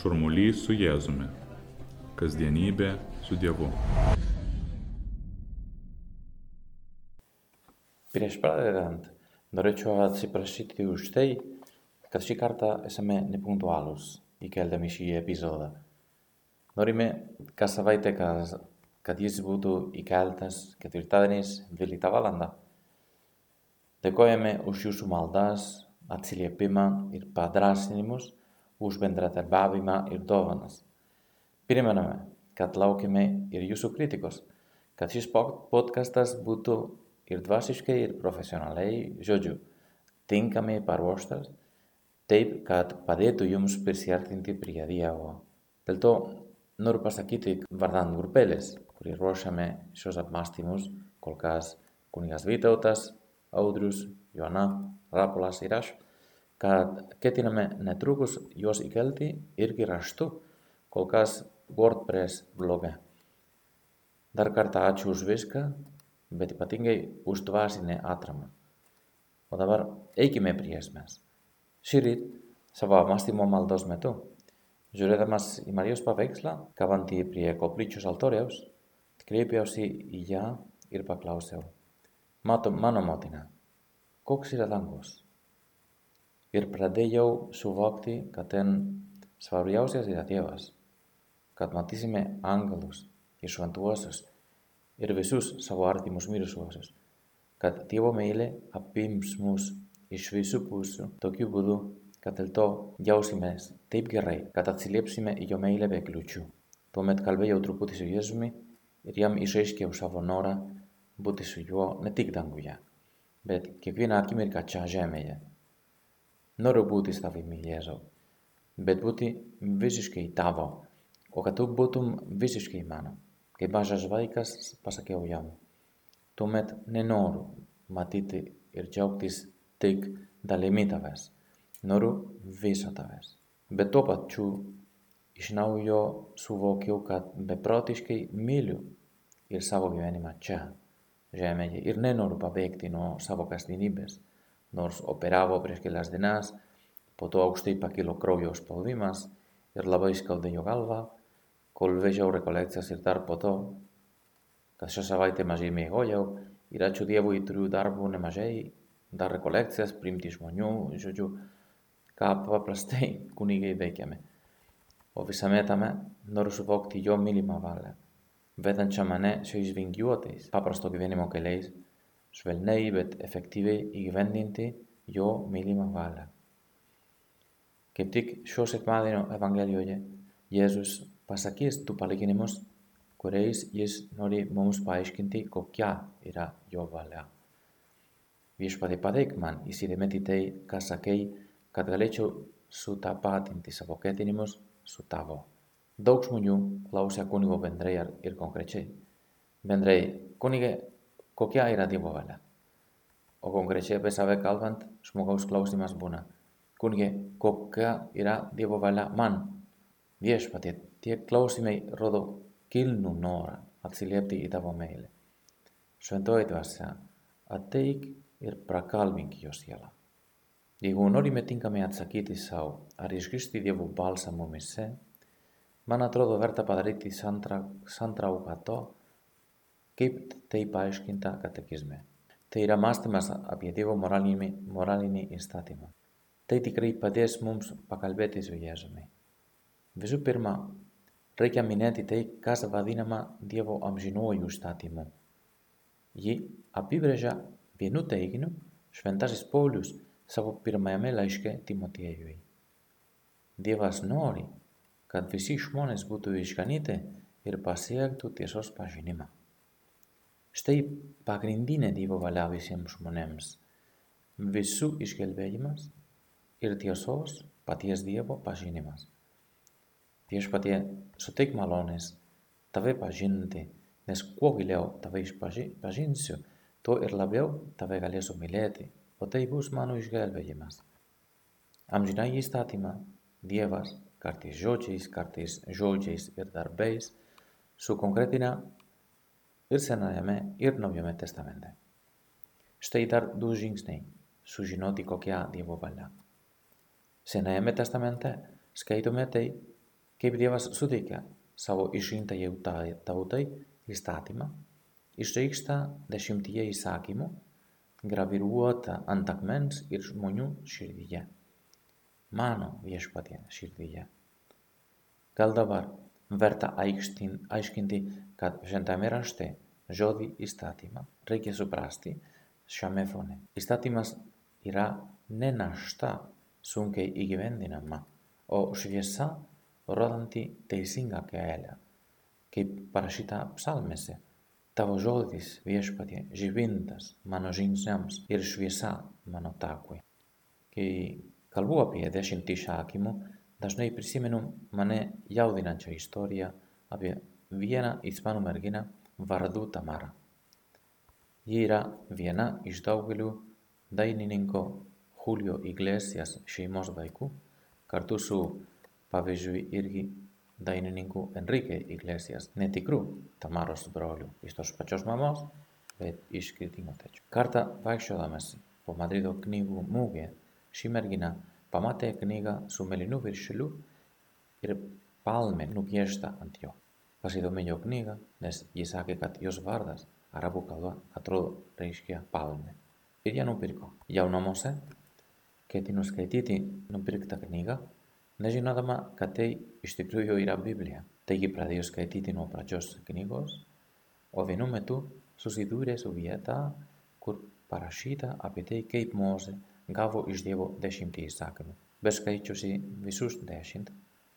Šurmulys su Jėzumi. Kasdienybė su Dievu. Prieš pradedant, norėčiau atsiprašyti už tai, kad šį kartą esame nepunktualūs įkeldami šį epizodą. Norime kas savaitę, kad, kad jis būtų įkeltas ketvirtadieniais 12 val. Dėkojame už jūsų maldas, atsiliepimą ir padrasinimus už bendradarbiavimą ir dovanas. Primename, kad laukiame ir jūsų kritikos, kad šis podcastas būtų ir dvasiškai, ir profesionaliai, žodžiu, tinkamai paruoštas, taip, kad padėtų jums prisartinti prie Dievo. Dėl to noriu pasakyti vardant grupelės, kurį ruošiame šios apmąstymus, kol kas kunigas Vytautas, Audrius, Joana, Rapolas ir aš kad ketiname netrukus juos įkelti irgi raštu, kol kas WordPress bloge. Dar kartą ačiū už viską, bet ypatingai už dvasinę atramą. O dabar eikime prie esmės. Šįryt savo apmąstymo maldos metu, žiūrėdamas į Marijos paveikslą, kabantį prie koplyčios altoriaus, kreipiausi į ją ir paklausiau, mato mano motina, koks yra dangus? Ir pradėjau suvokti, kad ten svarbiausias yra Dievas, kad matysime angelus ir šventuosius ir visus savo artimus mirusiuosius, kad Dievo meilė apims mus iš visų pusių tokiu būdu, kad dėl to jausimės taip gerai, kad atsiliepsime į jo meilę be kliučių. Tuomet kalbėjau truputį su Jėzumi ir jam išaiškiau savo norą būti su juo ne tik danguje, bet kiekvieną akimirką čia žemėje noriu būti su tavimi, Jėzau, bet būti visiškai tavo, o kad tu būtum visiškai mano. Kaip mažas vaikas pasakiau jam, tuomet nenoriu matyti ir džiaugtis tik dalimi tavęs, noriu viso tavęs. Bet tuo pačiu iš naujo suvokiau, kad beprotiškai myliu ir savo gyvenimą čia, žemėje, ir nenoriu pabėgti nuo savo kasdienybės nors operavo prieš kelias dienas, po to aukštai pakilo kraujo spaudimas ir labai skaudėjo galvą, kol vežiau rekolekcijas ir dar po to, kad šią savaitę mažai miegojau ir ačiū Dievui turiu darbų nemažai, dar rekolekcijas, priimti žmonių, žodžiu, ką paprastai kunigai veikiame. O visame tame noriu suvokti jo mylimą valią, vedančią mane šiais vingiuotais, paprasto gyvenimo keliais, švelniai, bet efektyviai įgyvendinti jo mylimą valią. Kaip tik šio sekmadienio Evangelijoje Jėzus pasakys du palyginimus, kuriais jis nori mums paaiškinti, kokia yra jo valia. Viešpatie padėk man įsidėmėti tai, ką sakei, kad galėčiau sutapatinti savo ketinimus su tavo. Daug žmonių klausia kunigo bendrai ir konkrečiai. Bendrai, kunigė, kokia yra Dievo valia. O konkrečiai apie save kalbant, žmogaus klausimas būna, kungi, kokia yra Dievo valia man. Viešpatie, tie klausimai rodo kilnų norą atsiliepti į tavo meilę. Šventoji dvasia, ateik ir prakalbink jo sielą. Jeigu norime tinkamai atsakyti savo, ar išgirsti Dievo balsą mumise, man atrodo verta padaryti santrauką to, kaip tai paaiškinta katekizme. Tai yra mąstymas apie Dievo moralinį, moralinį įstatymą. Tai tikrai padės mums pakalbėti su Jėzumi. Visų pirma, reikia minėti tai, kas vadinama Dievo amžinuoju įstatymu. Jį apibrėžia vienu teiginiu šventasis Paulius savo pirmajame laiške Timotiejui. Dievas nori, kad visi žmonės būtų išganyti ir pasiektų tiesos pažinimą. Štai pagrindinė Dievo valia visiems žmonėms - visų išgelbėjimas ir tiesos paties Dievo pažinimas. Viešpatie, suteik malonės tave pažinti, nes kuo giliau tave išpažinsiu, tuo ir labiau tave galėsiu mylėti, o tai bus mano išgelbėjimas. Amžinai įstatymą Dievas kartais žodžiais, kartais žodžiais ir darbais sukonkretina ir Senajame, ir Naujame testamente. Štai dar du žingsniai sužinoti kokia Dievo valia. Senajame testamente skaitome tai, Kaip Dievas suteikia savo išrinktajai tautai įstatymą, išreikšta dešimtyje įsakymų, graviruota ant akmens ir žmonių širdyje. Mano viešpatie širdyje. Gal dabar verta aiškinti, kad šventame rašte žodį įstatymą reikia suprasti šiame fone. Įstatymas yra ne našta sunkiai įgyvendinama, o šviesa rodanti teisingą kelią, kaip parašyta psalmėse. Tavo žodis viešpatie žibintas mano žingsniams ir šviesa mano takui. Kai kalbu apie dešimtį šakymų, dažnai prisimenu mane jaudinančią istoriją apie vieną ispanų merginą vardu Tamara. Ji yra viena iš daugelių dainininko Julio Iglesias šeimos vaikų, kartu su pavyzdžiui irgi dainininku Enrique Iglesias, netikrų Tamaros brolių, iš tos pačios mamos, bet iš skirtingų tėčių. Kartą vaikščiodamas po Madrido knygų mūgė, ši mergina pamatė knygą su melinu viršeliu ir palme nupiešta ant jo. Pasidomėjo knygą, nes jis sakė, kad jos vardas arabų kalba atrodo reiškia palme. Ir ją nupirko. Jau namuose ketinu skaityti nupirktą knygą, nežinodama, kad tai iš tikrųjų yra Biblija. Taigi pradėjau skaityti nuo pradžios knygos, o vienu metu susidūrė su vieta, kur parašyta apie tai, kaip Moze gavo iš Dievo dešimtį įsakymų. Beskaičiusi visus dešimt,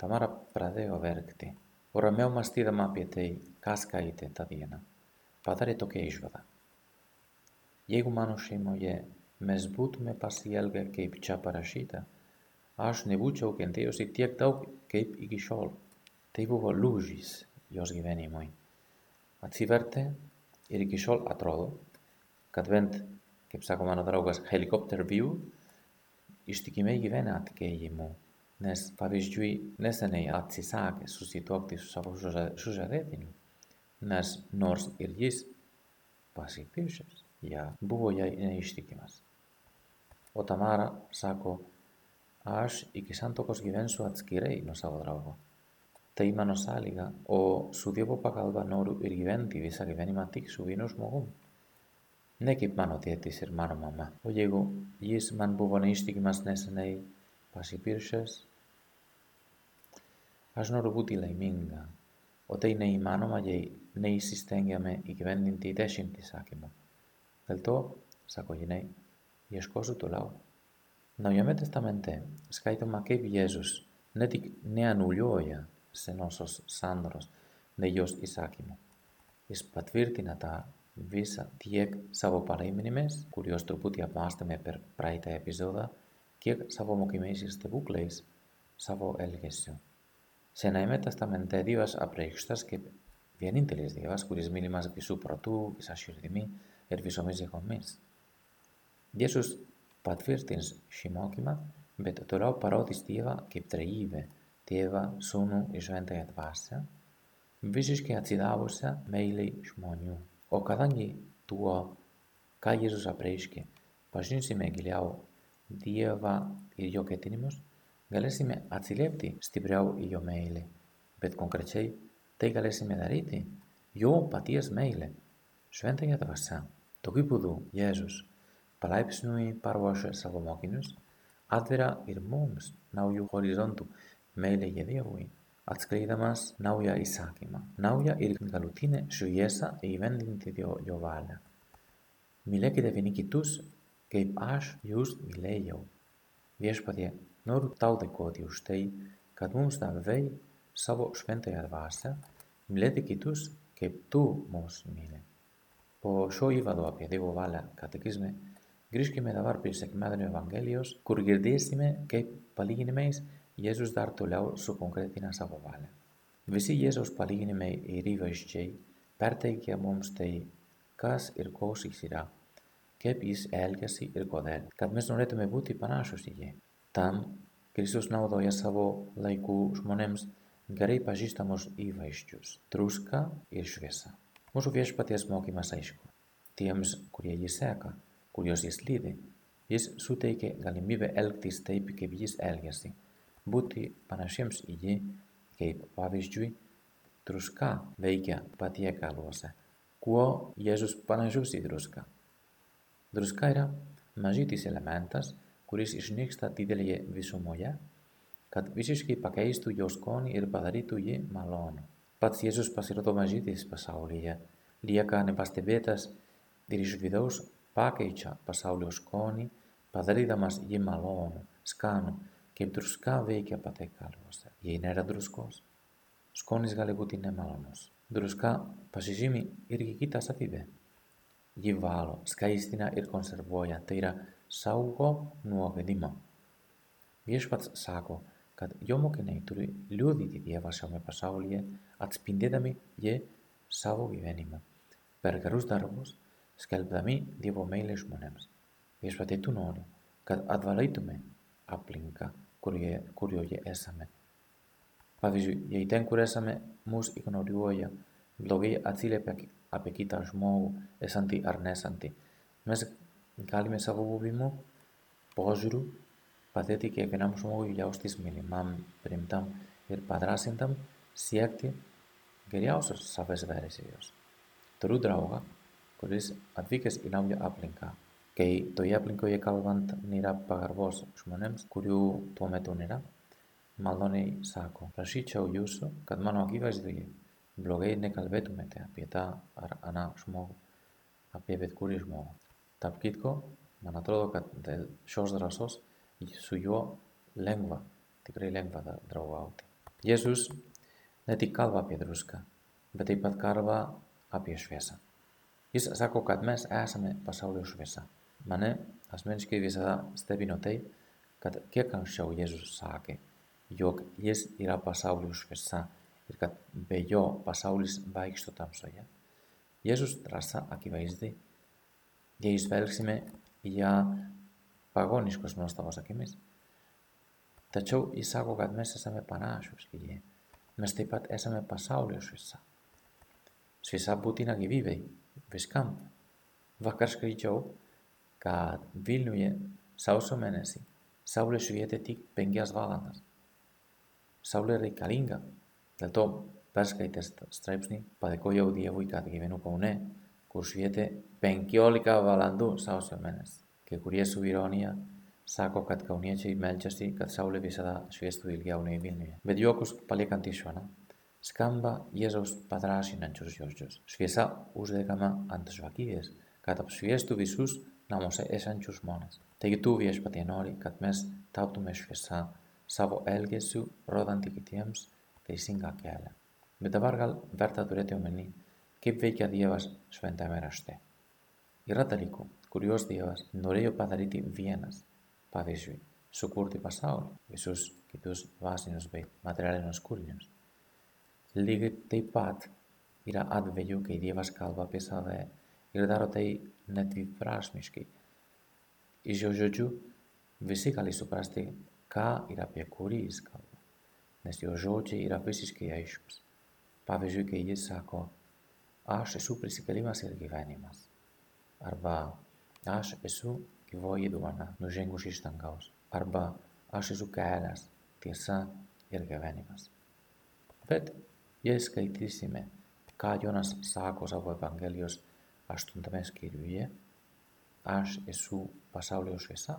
Tamara pradėjo verkti, o ramiau mąstydama apie tai, ką skaitė tą dieną. Padarė tokią išvadą. Jeigu mano šeimoje mes būtume pasielgę kaip čia parašyta, aš nebūčiau kentėjusi tiek daug kaip iki šiol. Tai buvo lūžis jos gyvenimui. Atsivertė ir iki šiol atrodo, kad bent, και ψάχομαι να δράγω helicopter view, η στιγμή γυβαίνει ατ και μου. Νες παβιζιούι, νες δεν είναι ατσισάκ, σου ζητώ από τις από σου ζαδέτην. Νες νόρς ηργείς, βάσι πίσες, για μπούγω είναι η στιγμή μας. Ο Ταμάρα σάκω, ας η κισάν τόκος γυβαίνει σου ατσκυρέι, νος αγωδράγω. Τα είμανος άλληγα, ο σου διόπο πακαλβανόρου ηργυβέντη, βίσα γυβαίνει ματίκ σου. Ναι και πάνω ότι έτσι ερμάνω μαμά. Ο γεγό, γης μαν που βονείστη και μας νέσαι να πας υπήρξες. Ας νορβού τη λαϊμίγγα. Ότε είναι η μάνομα και ναι η συστέγγια με η κυβέντην τη τέσσιν τη σάκη μου. Δελτό, σακογινέ, ναι, για σκόσου του λαού. Να ουγιαμέτε στα μεντέ, σκάιτο μα και πιέζου, ναι τη νέα νουλιόγια, σε νόσο σάντρο, ναι γιος η σάκη μου. Εις πατβίρ την ατά, βίσα διεκ σαβοπαρέμινιμες, κουριός το που διαβάστε με περ πράιτα επεισόδα, και σαβομοκιμήσεις τε βούκλες, σαβο έλγεσιο. Σε να είμαι τα σταμεντέ δίωας απρέχουστας και βιανήν τελείς διαβάς, κουρίς μήνυμας βισού πρωτού, βισά σιωριδημή, ερβισομής διεχομής. Διέσους πατφίρτινς χιμόκιμα, με το τωρά ο παρόδης διεύα σούνου ισοέντα ιατβάσια, βίσεις και ατσιδάβουσα με ηλεϊ. Ο καθάνγκη του ο Κάγιζος Απρέισκε, παζίνηση με εγγυλιάου, διέβα ιδιό και τίνημος, με ατσιλέπτη στην πρεάου ιδιό μέιλε, πέτ κονκρετσέι, με δαρίτη, ιό πατίας μέιλε, σβέντα για τα βασά. Το κύπουδου, Ιέζους, παλάιψνουι παρουάσου εσαγωμόκινους, άτερα ηρμόμς να ουγιου χωριζόντου μέιλε για διεύουιν. Atskleidamas naują įsakymą, naują ir galutinę šviesą įvendinti jo, jo valią. Mylėkite vieni kitus, kaip aš jūs mylėjau. Viešpatie, noriu tau dėkoti už tai, kad mums davei savo šventąją dvasią, mylėti kitus, kaip tu mus myli. Po šio įvado apie Dievo valią katekizme Grįžkime dabar prie sekmadienio Evangelijos, kur girdėsime, kaip palyginimais Jėzus dar toliau sukonkretina savo valią. Visi Jėzaus palyginimai ir įvaizdžiai perteikia mums tai, kas ir koks jis yra, kaip jis elgiasi ir kodėl, kad mes norėtume būti panašus į jį. Tam Kristus naudoja savo laikų žmonėms gerai pažįstamus įvaizdžius - truską ir šviesą. Mūsų viešpaties mokymas aišku. Tiems, kurie jį seka, kuriuos jis lydi, jis suteikė galimybę elgtis taip, kaip jis elgėsi, būti panašiems į jį, kaip pavyzdžiui druska veikia patiekaluose. Kuo Jėzus panašus į druską? Druska yra mažytis elementas, kuris išnyksta didelėje visumoje, kad visiškai pakeistų jo skonį ir padarytų jį malonų. Pats Jėzus pasirodo mažytis pasaulyje, lieka nepastebėtas ir iš vidaus pakeičia pasaulio skonį, padarydamas jį malonų, skanų, kaip druska veikia patiekaluose, jei nėra druskos. Skonis gali būti nemalonus. Druska pasižymi irgi kitą savybę. Ji valo, skaistina ir konservuoja, tai yra saugo nuo gedimo. Viešpats sako, kad jo mokiniai turi liudyti Dievą šiame pasaulyje, atspindėdami jį savo gyvenimą. Per gerus darbus, skelbdami Dievo meilę žmonėms. Viešpatie tu nori, kad atvalytume aplinką, κουριογεύσαμε. Παβίζου, γιατί δεν κουρέσαμε μους γνωριούγια, λόγη ατσίλε απεκοιτασμού εσάντι αρνέσαντι. Μέσα κάλλη μέσα από πόβη μου, πόζρου, παθέτη και γνάμους μου για ως της μιλημάμ πριμτάμ ερ πατράσινταμ σιέκτη γερία ως σαφές βέρες ιδιός. Τρούντρα όγα, κουρίς αδίκες γνάμια απλυνκά. Kai toje aplinkoje kalbant nėra pagarbos žmonėms, kurių tuo metu nėra, maloniai sako, prašyčiau jūsų, kad mano akivaizdoje blogai nekalbėtumėte apie tą ar aną žmogų, apie bet kurį žmogų. Tarp kitko, man atrodo, kad dėl šios drąsos su juo lengva, tikrai lengva draugauti. Jėzus ne tik kalba apie druską, bet taip pat kalba apie šviesą. Jis sako, kad mes esame pasaulio šviesa. Mane asmeniškai visada stebino tai, kad kiek anksčiau Jėzus sakė, jog jis yra pasaulio šviesa ir kad be jo pasaulis vaikšto tamsoje. Jėzus drąsa akivaizdai, jei žvelgsime į ją pagoniškos nuostabos akimis. Tačiau jis sako, kad mes esame panašus į jį. Mes taip pat esame pasaulio šviesa. Šviesa būtina gyvybei, viskam. Vakar skaičiau, kad Vilniuje sausio mėnesį saulė švietė tik penkias valandas. Saulė reikalinga. Dėl to perskaitęs straipsnį padėkojau Dievui, kad gyvenu Kaune, kur švietė 15 valandų sausio mėnesį. Kai kurie su ironija sako, kad kauniečiai meldžiasi, kad saulė visada šviestų ilgiau nei Vilniuje. Bet juokus paliekant išvaną, skamba Jėzaus padrasinančius žodžius. Šviesa uždegama ant žvakidės, kad apšviestų visus namuose esančius žmonės. Taigi tu viešpatie nori, kad mes taptume šviesa savo elgesiu rodanti kitiems teisingą kelią. Bet dabar gal verta turėti omeny, kaip veikia Dievas šventame rašte. Yra dalykų, kuriuos Dievas norėjo padaryti vienas, pavyzdžiui, sukurti pasaulį, visus kitus dvasinius bei materialinius kūrinius. Lygiai taip pat yra atveju, kai Dievas kalba apie save ir daro tai nedviprasmiškai. Iš jo žodžių visi gali suprasti, ką ir apie kurį jis kalba, nes jo žodžiai yra visiškai aiškus. Pavyzdžiui, kai jis sako, aš esu prisikėlimas ir gyvenimas, arba aš esu gyvoji duona, nužengus iš dangaus, arba aš esu kelias, tiesa ir gyvenimas. Bet jei skaitysime, ką Jonas sako savo Evangelijos aštuntame skyriuje, aš esu pasaulio šviesa,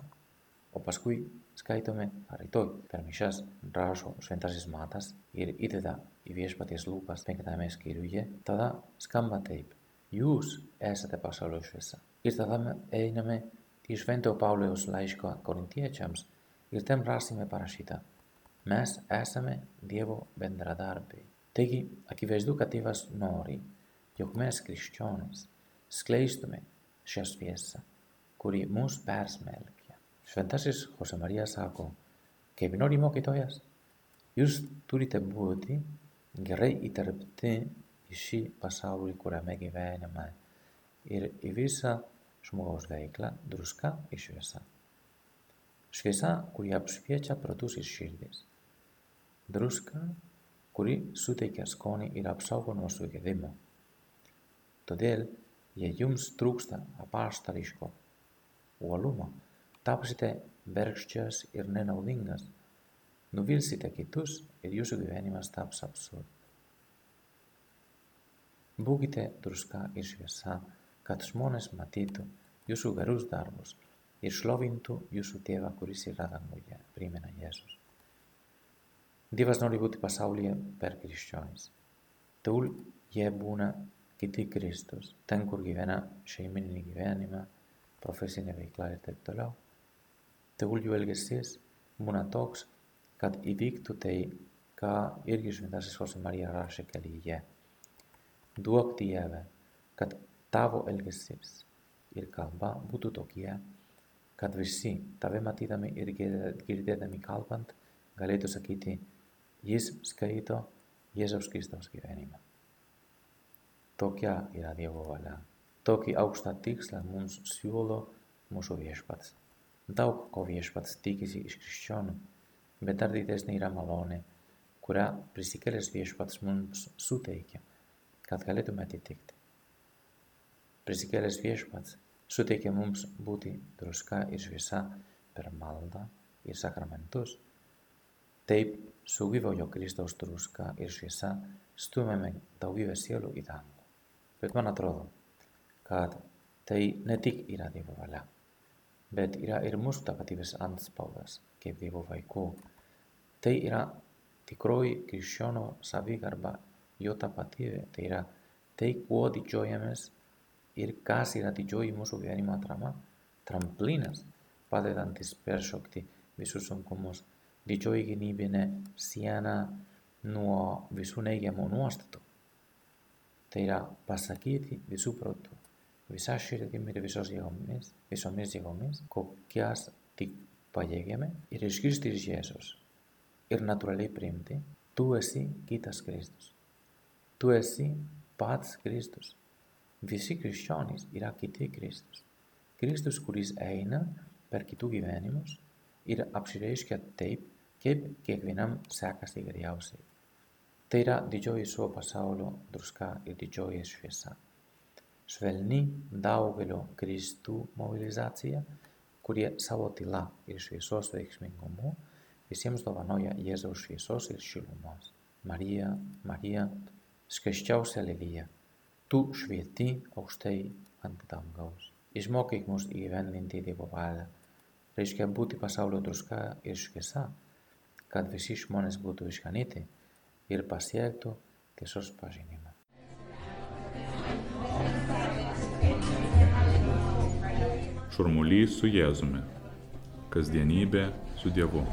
o paskui skaitome rytoj per mišas rašo šventasis matas ir įdeda į viešpaties lūpas penktame skyriuje, tada skamba taip. Jūs esate pasaulio šviesa. Ir tada einame į švento Pauliaus laiško korintiečiams ir ten rasime parašytą. Mes esame Dievo bendradarbiai. Taigi, akivaizdu, kad Dievas nori, jog mes krikščionys skleistume šią šviesą, kuri mus persmelkia Šventasis Jose Marija sako, kaip nori mokytojas, jūs turite būti gerai įterpti į šį pasaulį, kuriame gyvename ir į visą žmogaus veiklą druska ir šviesa. Šviesa, kuri apšviečia protus ir širdis. Druska, kuri suteikia skonį ir apsaugo nuo sugedimo. Todėl, jei jums trūksta apaštališko uolumo, tapsite bergždžias ir nenaudingas, nuvilsite kitus ir jūsų gyvenimas taps absurdu. Būkite druska ir šviesa, kad žmonės matytų jūsų gerus darbus ir šlovintų jūsų tėvą, kuris yra danguje, primena Jėzus. Dievas nori būti pasaulyje per krikščionis. Tegul jie būna kiti Kristus, ten, kur gyvena šeimininį gyvenimą, profesinė veikla ir taip toliau. Tegul jų elgesys būna toks, kad įvyktų tai, ką irgi šventasis Jose Marija rašė kelyje. Duok Dieve, kad tavo elgesys ir kalba būtų tokie, kad visi tave matydami ir girdėdami kalbant galėtų sakyti, jis skaito Jėzaus Kristaus gyvenimą. Tokia yra Dievo valia. Tokį aukštą tikslą mums siūlo mūsų viešpats. Daug ko viešpats tikisi iš krikščionių, bet dar didesnė yra malonė, kurią prisikėlęs viešpats mums suteikia, kad galėtume atitikti. Prisikėlęs viešpats suteikia mums būti druska ir šviesa per maldą ir sakramentus. Taip, su gyvojo Kristaus druska ir šviesa stumiame daugybę sielų į dangų. Bet man atrodo, kad tai ne tik yra Dievo valia, bet yra ir mūsų tapatybės antspaudas kaip Dievo vaikų Tai yra tikroji krikščionio savigarba, jo tapatybė, tai yra tai, kuo didžiuojamės ir kas yra didžioji mūsų gyvenimo atrama, tramplinas, padedantis peršokti visus sunkumus, didžioji gynybinė siena nuo visų neigiamų nuostatų. Tai yra pasakyti visų protų, visa širdimi ir visos jėgomis, visomis jėgomis, kokias tik pajėgėme ir išgirsti iš Jėzus ir natūraliai priimti, tu esi kitas Kristus. Tu esi pats Kristus. Visi krikščionys yra kiti Kristus. Kristus, kuris eina per kitų gyvenimus ir apsireiškia taip, kaip kiekvienam sekasi geriausiai. Yra didžioji savo pasaulio druska ir didžioji šviesa. Švelni daugelio Kristų mobilizacija, kurie savo tyla ir šviesos veiksmingumu visiems dovanoja Jėzaus šviesos ir šilumos. Marija, Marija, skaisčiausia lelija, tu švieti aukštai ant dangaus. Išmokyk mus įgyvendinti Dievo valią, reiškia būti pasaulio druska ir šviesa, kad visi žmonės būtų išganyti ir pasiektų tiesos pažinimą. Šurmulys su Jėzumi. Kasdienybė su Dievu.